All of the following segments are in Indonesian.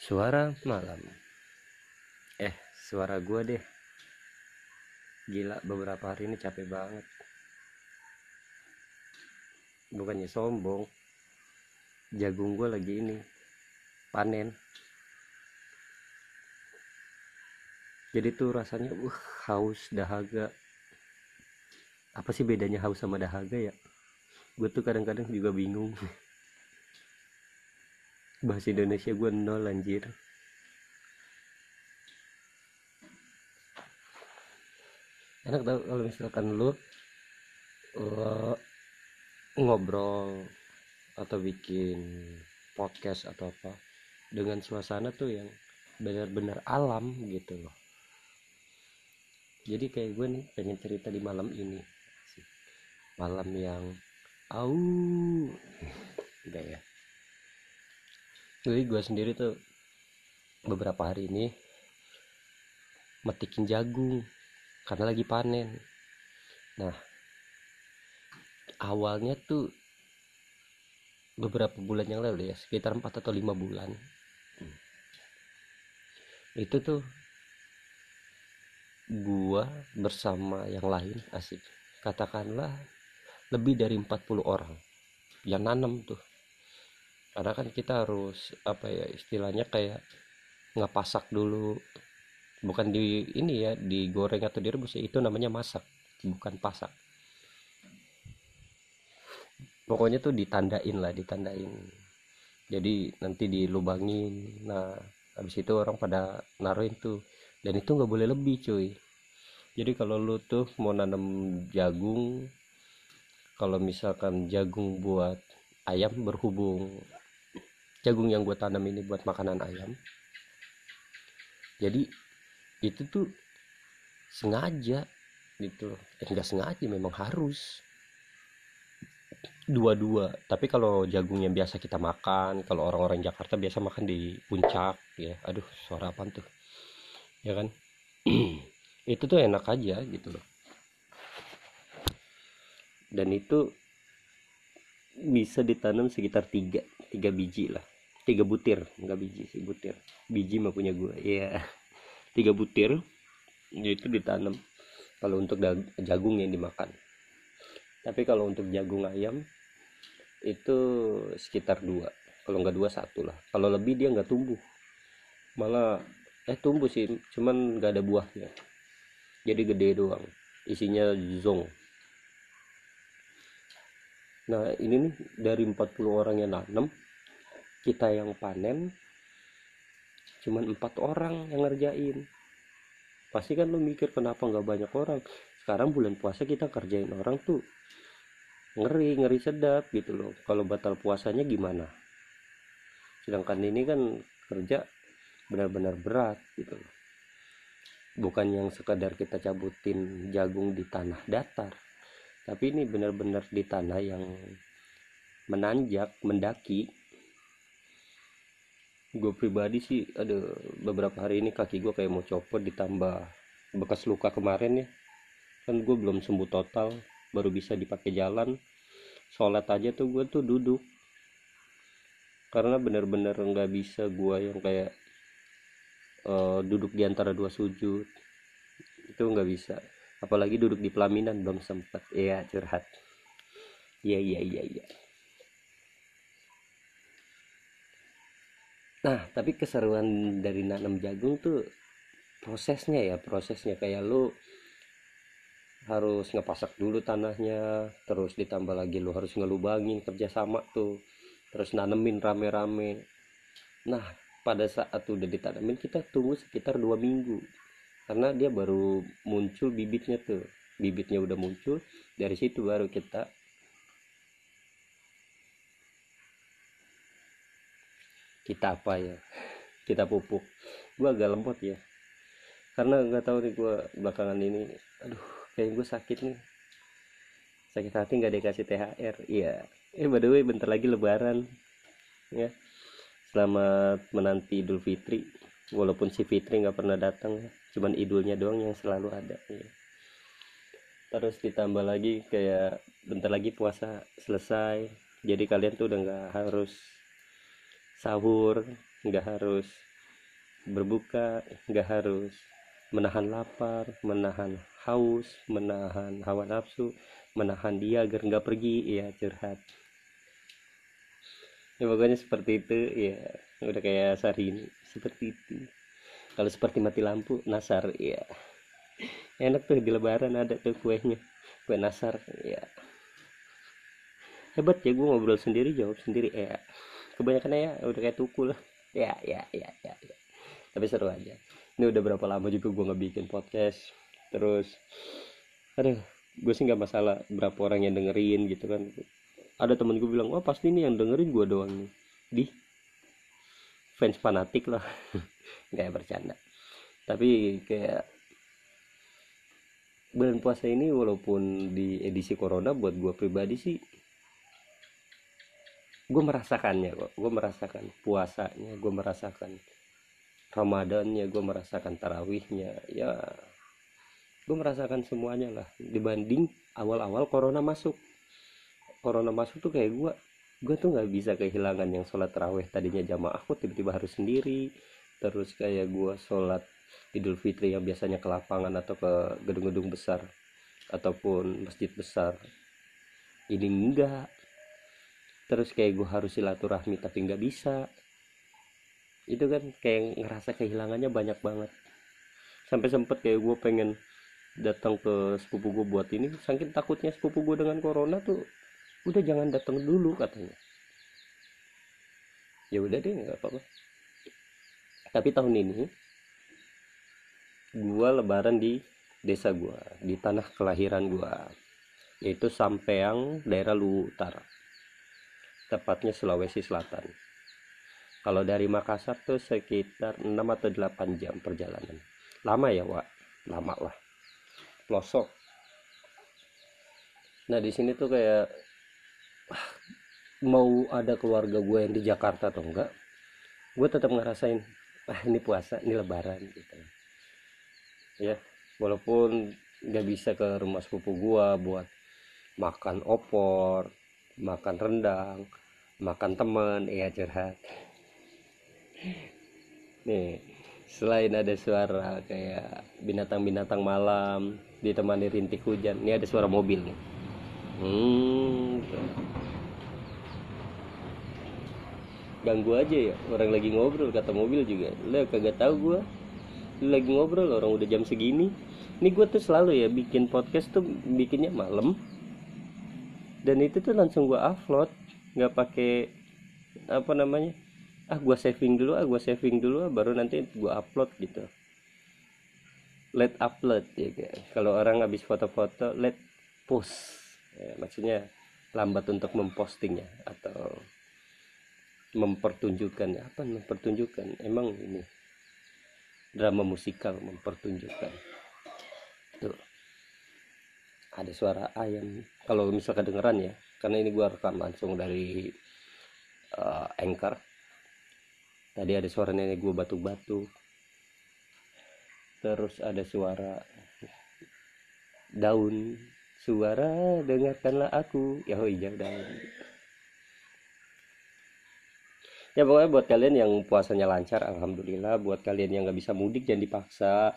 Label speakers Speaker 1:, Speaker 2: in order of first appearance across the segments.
Speaker 1: Suara malam. Eh, suara gua deh. Gila, beberapa hari ini capek banget. Bukannya sombong. Jagung gua lagi ini panen. Jadi tuh rasanya uh haus dahaga. Apa sih bedanya haus sama dahaga ya? Gue tuh kadang-kadang juga bingung. Bahasa Indonesia gue nol anjir. Enak tau kalau misalkan lu ngobrol atau bikin podcast atau apa dengan suasana tuh yang benar-benar alam gitu loh. Jadi kayak gue nih pengen cerita di malam ini. Malam yang au. Udah ya jadi gue sendiri tuh beberapa hari ini metikin jagung karena lagi panen. Nah awalnya tuh beberapa bulan yang lalu ya sekitar 4 atau 5 bulan. Itu tuh gua bersama yang lain asik. Katakanlah lebih dari 40 orang yang nanam tuh karena kan kita harus apa ya istilahnya kayak ngepasak dulu. Bukan di ini ya digoreng atau direbus ya itu namanya masak bukan pasak. Pokoknya tuh ditandain lah ditandain. Jadi nanti dilubangin. Nah habis itu orang pada naruhin tuh. Dan itu nggak boleh lebih cuy. Jadi kalau lu tuh mau nanam jagung kalau misalkan jagung buat ayam berhubung jagung yang gue tanam ini buat makanan ayam. Jadi itu tuh sengaja gitu. Eh, nggak sengaja memang harus. Dua-dua. Tapi kalau jagung yang biasa kita makan kalau orang-orang Jakarta biasa makan di puncak ya. Aduh suara apa tuh? Ya kan? Itu tuh enak aja gitu loh. Dan itu bisa ditanam sekitar tiga tiga biji lah tiga butir enggak biji sih butir. Biji mah punya gue ya tiga butir itu ditanam. Kalau untuk jagung yang dimakan. Tapi kalau untuk jagung ayam itu sekitar dua. Kalau nggak dua satu lah. Kalau lebih dia nggak tumbuh. Malah eh tumbuh sih cuman nggak ada buahnya. Jadi gede doang. Isinya zong. Nah ini nih dari 40 orang yang nanam kita yang panen cuman empat orang yang ngerjain. Pasti kan lu mikir kenapa nggak banyak orang? Sekarang bulan puasa kita kerjain orang tuh ngeri ngeri sedap gitu loh. Kalau batal puasanya gimana? Sedangkan ini kan kerja benar-benar berat gitu loh. Bukan yang sekadar kita cabutin jagung di tanah datar. Tapi ini benar-benar di tanah yang menanjak mendaki gue pribadi sih ada beberapa hari ini kaki gue kayak mau copot ditambah bekas luka kemarin ya. Kan gue belum sembuh total baru bisa dipakai jalan. Sholat aja tuh gue tuh duduk. Karena bener-bener nggak bisa gue yang kayak uh, duduk di antara dua sujud. Itu nggak bisa. Apalagi duduk di pelaminan belum sempet ya curhat. Iya iya iya iya nah tapi keseruan dari nanam jagung tuh prosesnya ya prosesnya kayak lu harus ngepasak dulu tanahnya terus ditambah lagi lu harus ngelubangin kerjasama tuh terus nanemin rame-rame. Nah pada saat udah ditanamin kita tunggu sekitar dua minggu karena dia baru muncul bibitnya tuh. Bibitnya udah muncul dari situ baru kita kita apa ya? Kita pupuk. Gua agak lembut ya. Karena nggak tahu nih gua belakangan ini aduh kayak gue sakit nih. Sakit hati nggak dikasih THR iya. Eh by the way bentar lagi lebaran ya. Selamat menanti Idul Fitri. Walaupun si Fitri nggak pernah datang cuman idulnya doang yang selalu ada ya. terus ditambah lagi kayak bentar lagi puasa selesai. Jadi kalian tuh udah nggak harus sahur nggak harus berbuka nggak harus menahan lapar menahan haus menahan hawa nafsu menahan dia agar nggak pergi. Ya curhat. Ya pokoknya seperti itu. Ya udah kayak ini seperti itu. Kalau seperti mati lampu nasar ya enak tuh di lebaran ada tuh kuenya. Kue nasar ya hebat ya gue ngobrol sendiri jawab sendiri ya kebanyakan ya udah kayak tukul ya ya ya ya, ya. tapi seru aja. Ini udah berapa lama juga gue nggak bikin podcast. Terus aduh gue sih nggak masalah berapa orang yang dengerin gitu kan. Ada temen gue bilang wah pasti ini yang dengerin gue doang nih. Di fans fanatik lah. Nggak bercanda. Tapi kayak bulan puasa ini walaupun di edisi corona buat gue pribadi sih gue merasakannya kok. Gue merasakan puasanya gue merasakan ramadannya gue merasakan tarawihnya. Ya gue merasakan semuanya lah. Dibanding awal-awal corona masuk. Corona masuk tuh kayak gue gue tuh nggak bisa kehilangan yang sholat tarawih. Tadinya jamaah aku tiba-tiba harus sendiri. Terus kayak gue sholat idul fitri yang biasanya ke lapangan atau ke gedung-gedung besar ataupun masjid besar. Ini enggak terus kayak gue harus silaturahmi tapi nggak bisa. Itu kan kayak ngerasa kehilangannya banyak banget. Sampai sempet kayak gue pengen datang ke sepupu gue buat ini. Saking takutnya sepupu gue dengan corona tuh udah jangan datang dulu katanya. Ya udah deh nggak apa-apa. Tapi tahun ini gue lebaran di desa gue di tanah kelahiran gue yaitu Sampeang daerah Lu Utara tepatnya Sulawesi Selatan. Kalau dari Makassar tuh sekitar 6 atau 8 jam perjalanan. Lama ya, Wak? Lama lah. Pelosok. Nah, di sini tuh kayak ah, mau ada keluarga gue yang di Jakarta atau enggak, gue tetap ngerasain ah ini puasa, ini lebaran gitu. Ya, walaupun nggak bisa ke rumah sepupu gue buat makan opor, makan rendang, makan teman ya curhat. Nih selain ada suara kayak binatang-binatang malam ditemani rintik hujan ini ada suara mobil nih. Hmm ganggu aja ya orang lagi ngobrol kata mobil juga. Lo kagak tahu lu lagi ngobrol orang udah jam segini. Ini gue tuh selalu ya bikin podcast tuh bikinnya malam. Dan itu tuh langsung gue upload nggak pakai apa namanya ah gua saving dulu ah gua saving dulu ah, baru nanti gua upload gitu. Let upload ya kalau orang habis foto-foto let post. Ya, maksudnya lambat untuk mempostingnya atau mempertunjukkan apa mempertunjukkan. Emang ini drama musikal mempertunjukkan. Tuh. Ada suara ayam. Kalau misalkan kedengeran ya karena ini gua rekam langsung dari uh, anchor. Tadi ada suara nenek gua batuk-batuk. Terus ada suara daun. Suara dengarkanlah aku. Ya hijau daun ya pokoknya buat kalian yang puasanya lancar alhamdulillah. Buat kalian yang nggak bisa mudik jangan dipaksa.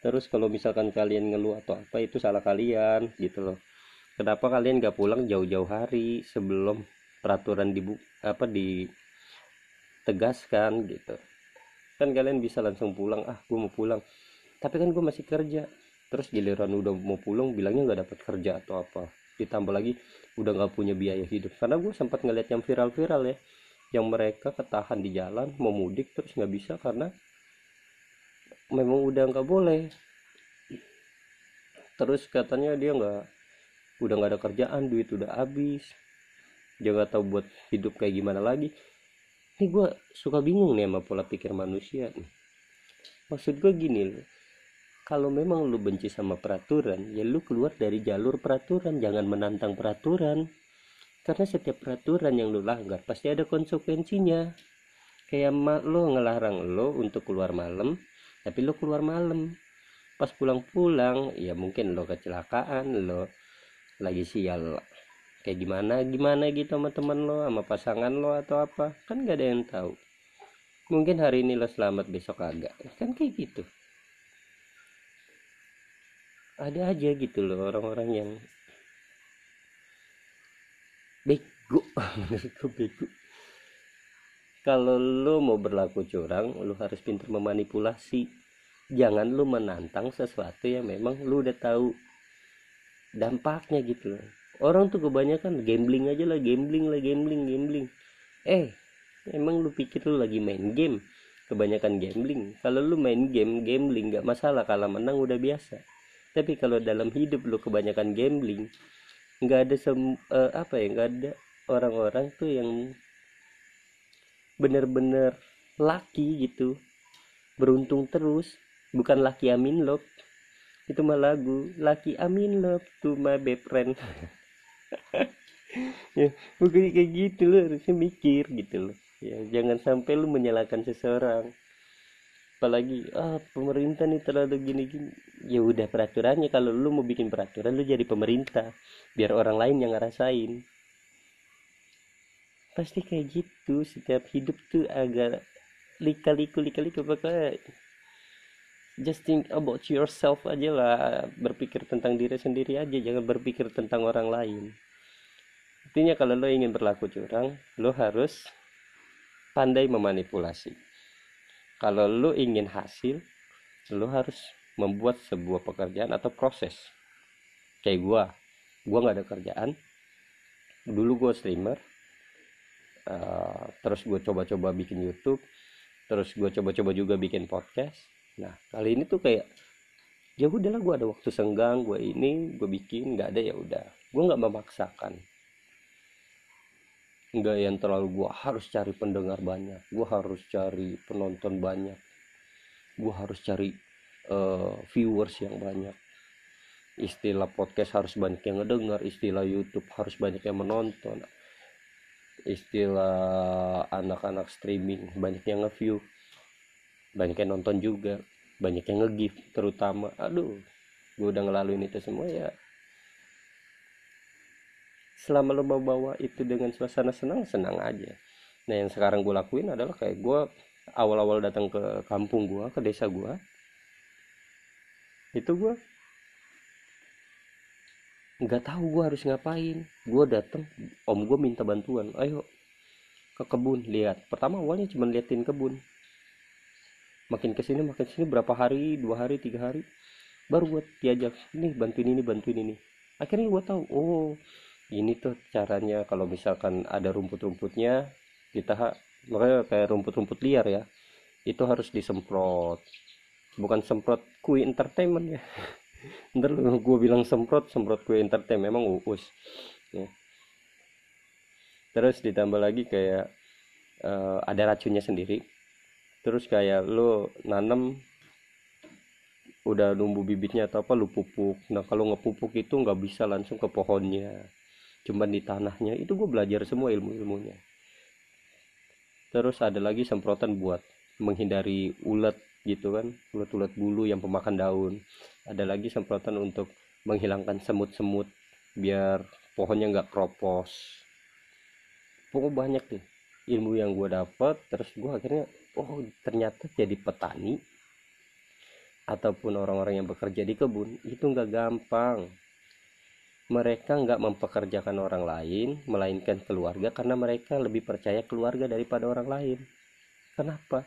Speaker 1: Terus kalau misalkan kalian ngeluh atau apa itu salah kalian gitu loh kenapa kalian gak pulang jauh-jauh hari sebelum peraturan dibu apa ditegaskan gitu? Kan kalian bisa langsung pulang ah gue mau pulang. Tapi kan gue masih kerja. Terus giliran udah mau pulang bilangnya nggak dapat kerja atau apa. Ditambah lagi udah nggak punya biaya hidup. Karena gue sempat ngeliat yang viral-viral ya yang mereka ketahan di jalan mau mudik terus nggak bisa karena memang udah nggak boleh. Terus katanya dia nggak udah nggak ada kerjaan duit udah habis. Dia nggak tahu buat hidup kayak gimana lagi. Ini gue suka bingung nih sama pola pikir manusia maksud gue gini loh. Kalau memang lu benci sama peraturan ya lu keluar dari jalur peraturan. Jangan menantang peraturan. Karena setiap peraturan yang lu langgar pasti ada konsekuensinya. Kayak mak lo ngelarang lo untuk keluar malam tapi lo keluar malam. Pas pulang-pulang ya mungkin lo kecelakaan lo lagi sial kayak gimana gimana gitu sama teman lo sama pasangan lo atau apa? Kan gak ada yang tahu. Mungkin hari ini lo selamat besok agak kan kayak gitu. Ada aja gitu loh orang-orang yang bego menurut gue bego. Kalau lo mau berlaku curang lo harus pintar memanipulasi. Jangan lo menantang sesuatu yang memang lo udah tahu dampaknya gitu loh. Orang tuh kebanyakan gambling aja lah gambling lah gambling gambling. Eh emang lu pikir lu lagi main game? Kebanyakan gambling. Kalau lu main game gambling nggak masalah. Kalau menang udah biasa. Tapi kalau dalam hidup lu kebanyakan gambling nggak ada sem uh, apa ya nggak ada orang-orang tuh yang bener-bener laki gitu. Beruntung terus. Bukan laki amin love itu mah lagu laki amin love to my best friend. Ya bukan kayak gitu loh harusnya mikir gitu loh. Ya jangan sampai lu menyalahkan seseorang. Apalagi ah pemerintah nih terlalu gini gini ya udah peraturannya kalau lu mau bikin peraturan lu jadi pemerintah. Biar orang lain yang ngerasain. Pasti kayak gitu setiap hidup tuh agak lika-liku lika-liku pokoknya just think about yourself aja lah berpikir tentang diri sendiri aja jangan berpikir tentang orang lain intinya kalau lo ingin berlaku curang lo harus pandai memanipulasi. Kalau lu ingin hasil, lu harus membuat sebuah pekerjaan atau proses. Kayak gua, gua nggak ada kerjaan. Dulu gua streamer, uh, terus gue coba-coba bikin YouTube, terus gue coba-coba juga bikin podcast. Nah kali ini tuh kayak ya udahlah gue ada waktu senggang gue ini gue bikin nggak ada ya udah. Gue nggak memaksakan. Nggak yang terlalu gua harus cari pendengar banyak gua harus cari penonton banyak gua harus cari uh, viewers yang banyak. Istilah podcast harus banyak yang ngedengar istilah YouTube harus banyak yang menonton istilah anak-anak streaming banyak yang nge-view banyak yang nonton juga. Banyak yang nge-give terutama. Aduh gue udah ngelaluin itu semua ya. Selama lo bawa bawa itu dengan suasana senang senang aja. Nah yang sekarang gue lakuin adalah kayak gue awal-awal datang ke kampung gue ke desa gue itu gue nggak tahu gue harus ngapain. Gue datang om gue minta bantuan. Ayo ke kebun lihat. Pertama awalnya cuma liatin kebun makin ke sini makin sini berapa hari? Dua hari tiga hari? Baru gue diajak nih bantuin ini bantuin ini. Akhirnya gue tahu oh ini tuh caranya kalau misalkan ada rumput-rumputnya kita makanya kayak rumput-rumput liar ya itu harus disemprot. Bukan semprot kue entertainment ya. Ntar gue bilang semprot semprot kue entertainment memang uus ya. terus ditambah lagi kayak uh, ada racunnya sendiri terus kayak lo nanem udah numbuh bibitnya atau apa lu pupuk. Nah kalau ngepupuk itu nggak bisa langsung ke pohonnya cuman di tanahnya. Itu gue belajar semua ilmu-ilmunya. Terus ada lagi semprotan buat menghindari ulat gitu kan ulat-ulat bulu yang pemakan daun. Ada lagi semprotan untuk menghilangkan semut-semut biar pohonnya nggak kropos pokoknya banyak nih ilmu yang gue dapat terus gue akhirnya oh ternyata jadi petani ataupun orang-orang yang bekerja di kebun itu nggak gampang. Mereka nggak mempekerjakan orang lain melainkan keluarga karena mereka lebih percaya keluarga daripada orang lain. Kenapa?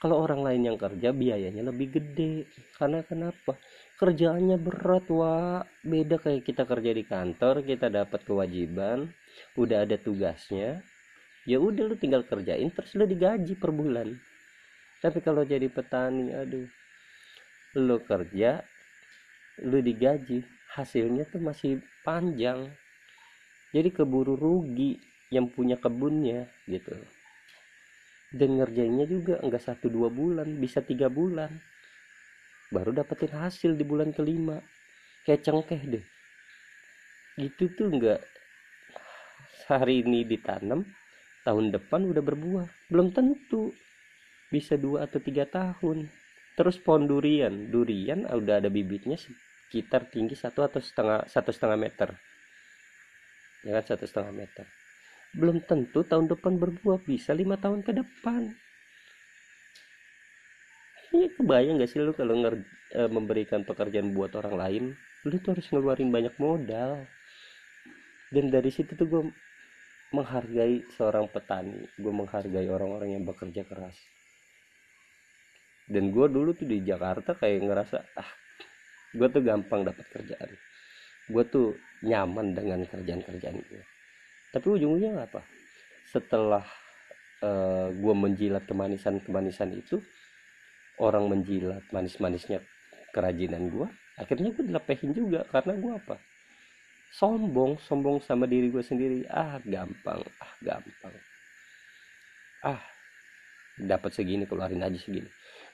Speaker 1: Kalau orang lain yang kerja biayanya lebih gede. Karena kenapa? Kerjaannya berat wah beda kayak kita kerja di kantor kita dapat kewajiban udah ada tugasnya ya udah lu tinggal kerjain terus lu digaji per bulan. Tapi kalau jadi petani aduh. Lu kerja lu digaji hasilnya tuh masih panjang. Jadi keburu rugi yang punya kebunnya gitu. Dan ngerjainnya juga enggak satu dua bulan bisa tiga bulan. Baru dapetin hasil di bulan kelima. Kayak cengkeh deh. Gitu tuh enggak hari ini ditanam tahun depan udah berbuah. Belum tentu. Bisa dua atau tiga tahun. Terus pohon durian. Durian udah ada bibitnya sekitar tinggi satu atau setengah satu setengah meter. Ya kan satu setengah meter. Belum tentu tahun depan berbuah. Bisa lima tahun ke depan. Ya kebayang gak sih lu kalau nger e, memberikan pekerjaan buat orang lain? Lu tuh harus ngeluarin banyak modal. Dan dari situ tuh gue menghargai seorang petani gue menghargai orang-orang yang bekerja keras. Dan gue dulu tuh di Jakarta kayak ngerasa ah gue tuh gampang dapat kerjaan. Gue tuh nyaman dengan kerjaan-kerjaan gue tapi ujung-ujungnya apa? Setelah uh, gue menjilat kemanisan-kemanisan itu orang menjilat manis-manisnya kerajinan gue akhirnya gue dilepehin juga. Karena gue apa sombong sombong sama diri gue sendiri. Ah gampang ah gampang. Ah dapat segini keluarin aja segini.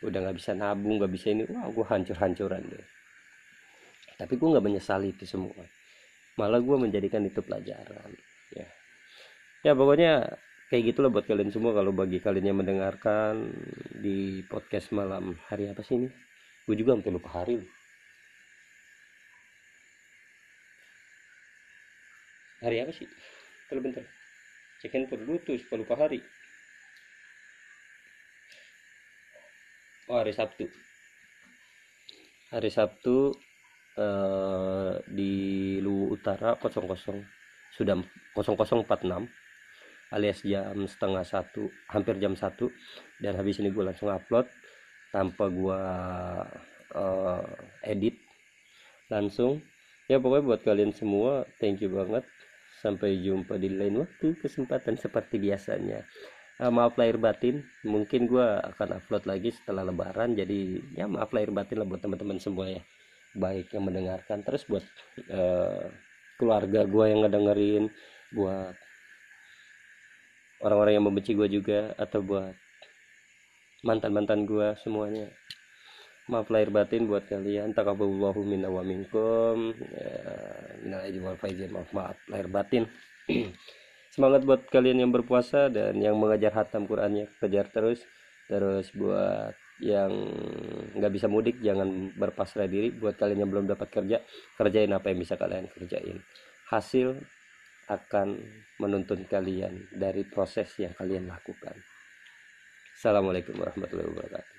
Speaker 1: Udah nggak bisa nabung nggak bisa ini. Wah gue hancur-hancuran deh. Tapi gue nggak menyesali itu semua. Malah gue menjadikan itu pelajaran ya. Ya pokoknya kayak gitulah buat kalian semua kalau bagi kalian yang mendengarkan di podcast malam hari apa sih ini? Gue juga hampir lupa hari hari apa sih? Kalau bentar. Cek handphone tuh supaya lupa hari. Oh hari Sabtu. Hari Sabtu eh, di Luwu Utara 00 sudah 0046 alias jam setengah satu hampir jam satu. Dan habis ini gue langsung upload tanpa gue uh, edit. Langsung. Ya pokoknya buat kalian semua thank you banget Sampai jumpa di lain waktu kesempatan seperti biasanya. Uh, maaf lahir batin, mungkin gue akan upload lagi setelah lebaran. Jadi ya maaf lahir batin lah buat teman-teman semua ya. Baik yang mendengarkan, terus buat uh, keluarga gue yang ngedengerin, buat orang-orang yang membenci gue juga, atau buat mantan-mantan gue semuanya maaf lahir batin buat kalian. Takaballahu minna wa minkum. Ya, wal faizin maaf maaf lahir batin. Semangat buat kalian yang berpuasa dan yang mengajar hatam Qurannya. Kejar terus. Terus buat yang nggak bisa mudik jangan berpasrah diri. Buat kalian yang belum dapat kerja kerjain apa yang bisa kalian kerjain. Hasil akan menuntun kalian dari proses yang kalian lakukan. Assalamualaikum warahmatullahi wabarakatuh